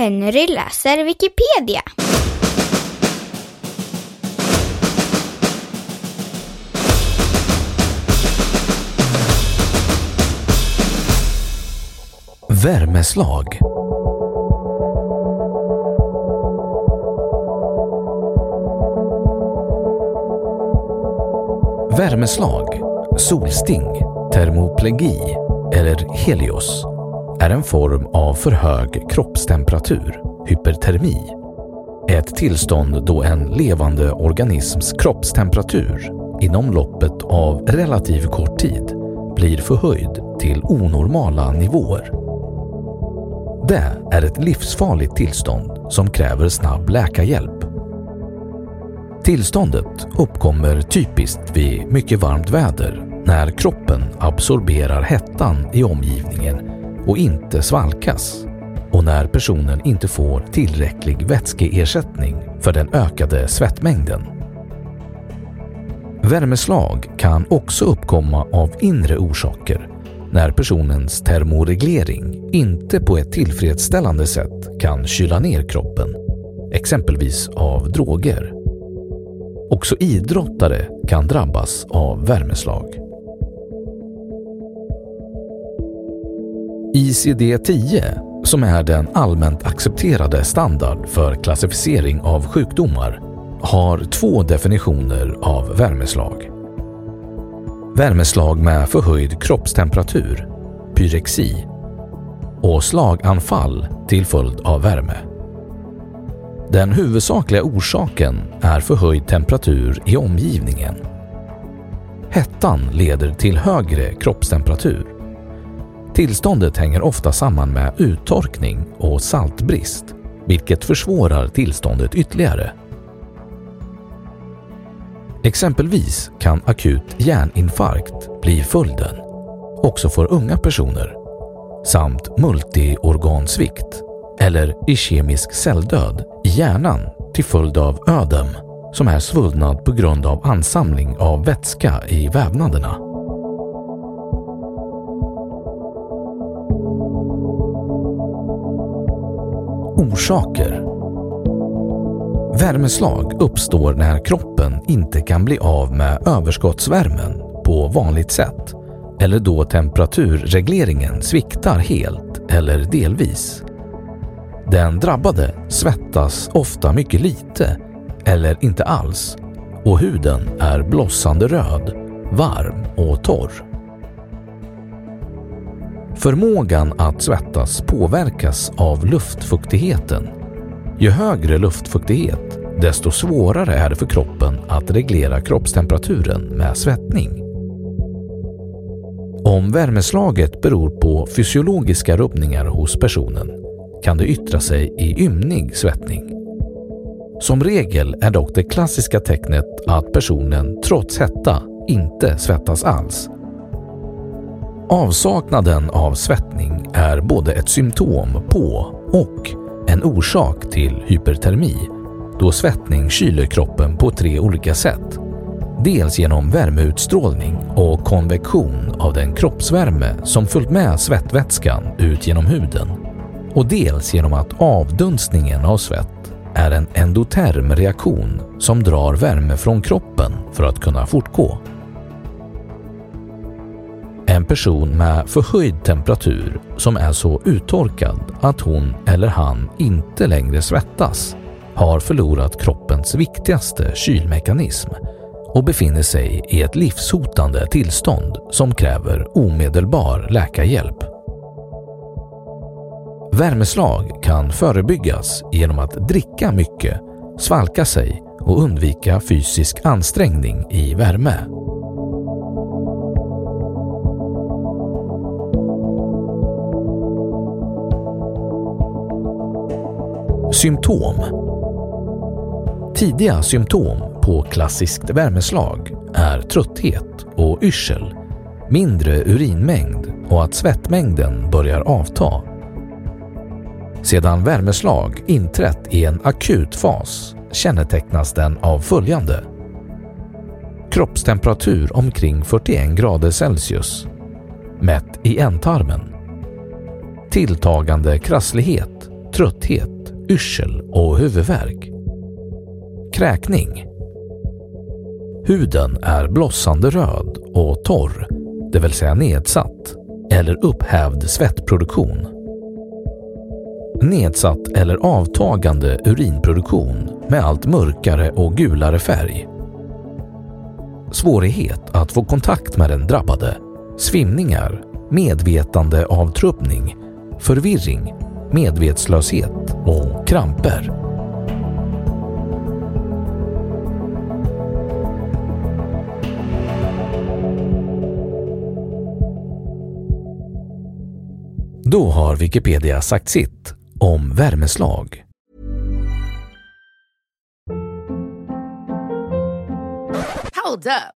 Henry läser Wikipedia. Värmeslag Värmeslag, solsting, termoplegi eller helios är en form av för hög kroppstemperatur, hypertermi. Ett tillstånd då en levande organisms kroppstemperatur inom loppet av relativt kort tid blir förhöjd till onormala nivåer. Det är ett livsfarligt tillstånd som kräver snabb läkarhjälp. Tillståndet uppkommer typiskt vid mycket varmt väder när kroppen absorberar hettan i omgivningen och inte svalkas och när personen inte får tillräcklig vätskeersättning för den ökade svettmängden. Värmeslag kan också uppkomma av inre orsaker när personens termoreglering inte på ett tillfredsställande sätt kan kyla ner kroppen, exempelvis av droger. Också idrottare kan drabbas av värmeslag. ICD-10, som är den allmänt accepterade standard för klassificering av sjukdomar, har två definitioner av värmeslag. Värmeslag med förhöjd kroppstemperatur, pyrexi, och slaganfall till följd av värme. Den huvudsakliga orsaken är förhöjd temperatur i omgivningen. Hettan leder till högre kroppstemperatur. Tillståndet hänger ofta samman med uttorkning och saltbrist, vilket försvårar tillståndet ytterligare. Exempelvis kan akut hjärninfarkt bli följden, också för unga personer, samt multiorgansvikt eller ischemisk celldöd i hjärnan till följd av ödem som är svullnad på grund av ansamling av vätska i vävnaderna. Orsaker Värmeslag uppstår när kroppen inte kan bli av med överskottsvärmen på vanligt sätt eller då temperaturregleringen sviktar helt eller delvis. Den drabbade svettas ofta mycket lite eller inte alls och huden är blossande röd, varm och torr. Förmågan att svettas påverkas av luftfuktigheten. Ju högre luftfuktighet, desto svårare är det för kroppen att reglera kroppstemperaturen med svettning. Om värmeslaget beror på fysiologiska rubbningar hos personen kan det yttra sig i ymnig svettning. Som regel är dock det klassiska tecknet att personen trots hetta inte svettas alls. Avsaknaden av svettning är både ett symptom på och en orsak till hypertermi då svettning kyler kroppen på tre olika sätt, Dels genom värmeutstrålning och konvektion av den kroppsvärme som följt med svettvätskan ut genom huden och dels genom att avdunstningen av svett är en endoterm reaktion som drar värme från kroppen för att kunna fortgå. Person med förhöjd temperatur som är så uttorkad att hon eller han inte längre svettas har förlorat kroppens viktigaste kylmekanism och befinner sig i ett livshotande tillstånd som kräver omedelbar läkarhjälp. Värmeslag kan förebyggas genom att dricka mycket, svalka sig och undvika fysisk ansträngning i värme. Symptom Tidiga symptom på klassiskt värmeslag är trötthet och yrsel, mindre urinmängd och att svettmängden börjar avta. Sedan värmeslag inträtt i en akut fas kännetecknas den av följande. Kroppstemperatur omkring 41 grader Celsius, mätt i ändtarmen. Tilltagande krasslighet, trötthet, yrsel och huvudvärk. Kräkning. Huden är blossande röd och torr, det vill säga nedsatt, eller upphävd svettproduktion. Nedsatt eller avtagande urinproduktion med allt mörkare och gulare färg. Svårighet att få kontakt med den drabbade, svimningar, medvetande avtrubbning, förvirring, medvetslöshet och kramper. Då har Wikipedia sagt sitt om värmeslag. Hold up.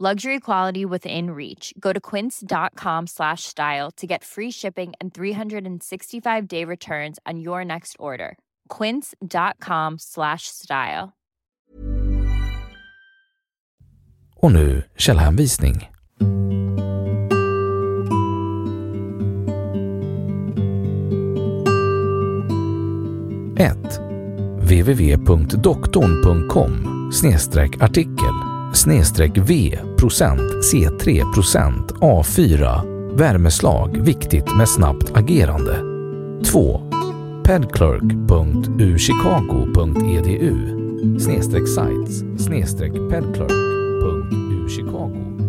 Luxury quality within reach. Go to quince.com slash style to get free shipping and 365 day returns on your next order. Quince.com slash style. Och nu källhänvisning. Ett www.doktorn.com artikel v procent C3 procent A4 värmeslag viktigt med snabbt agerande. 2. pedclerk.uchicago.edu snedstreck sites snedstreck pedclerk.uchicago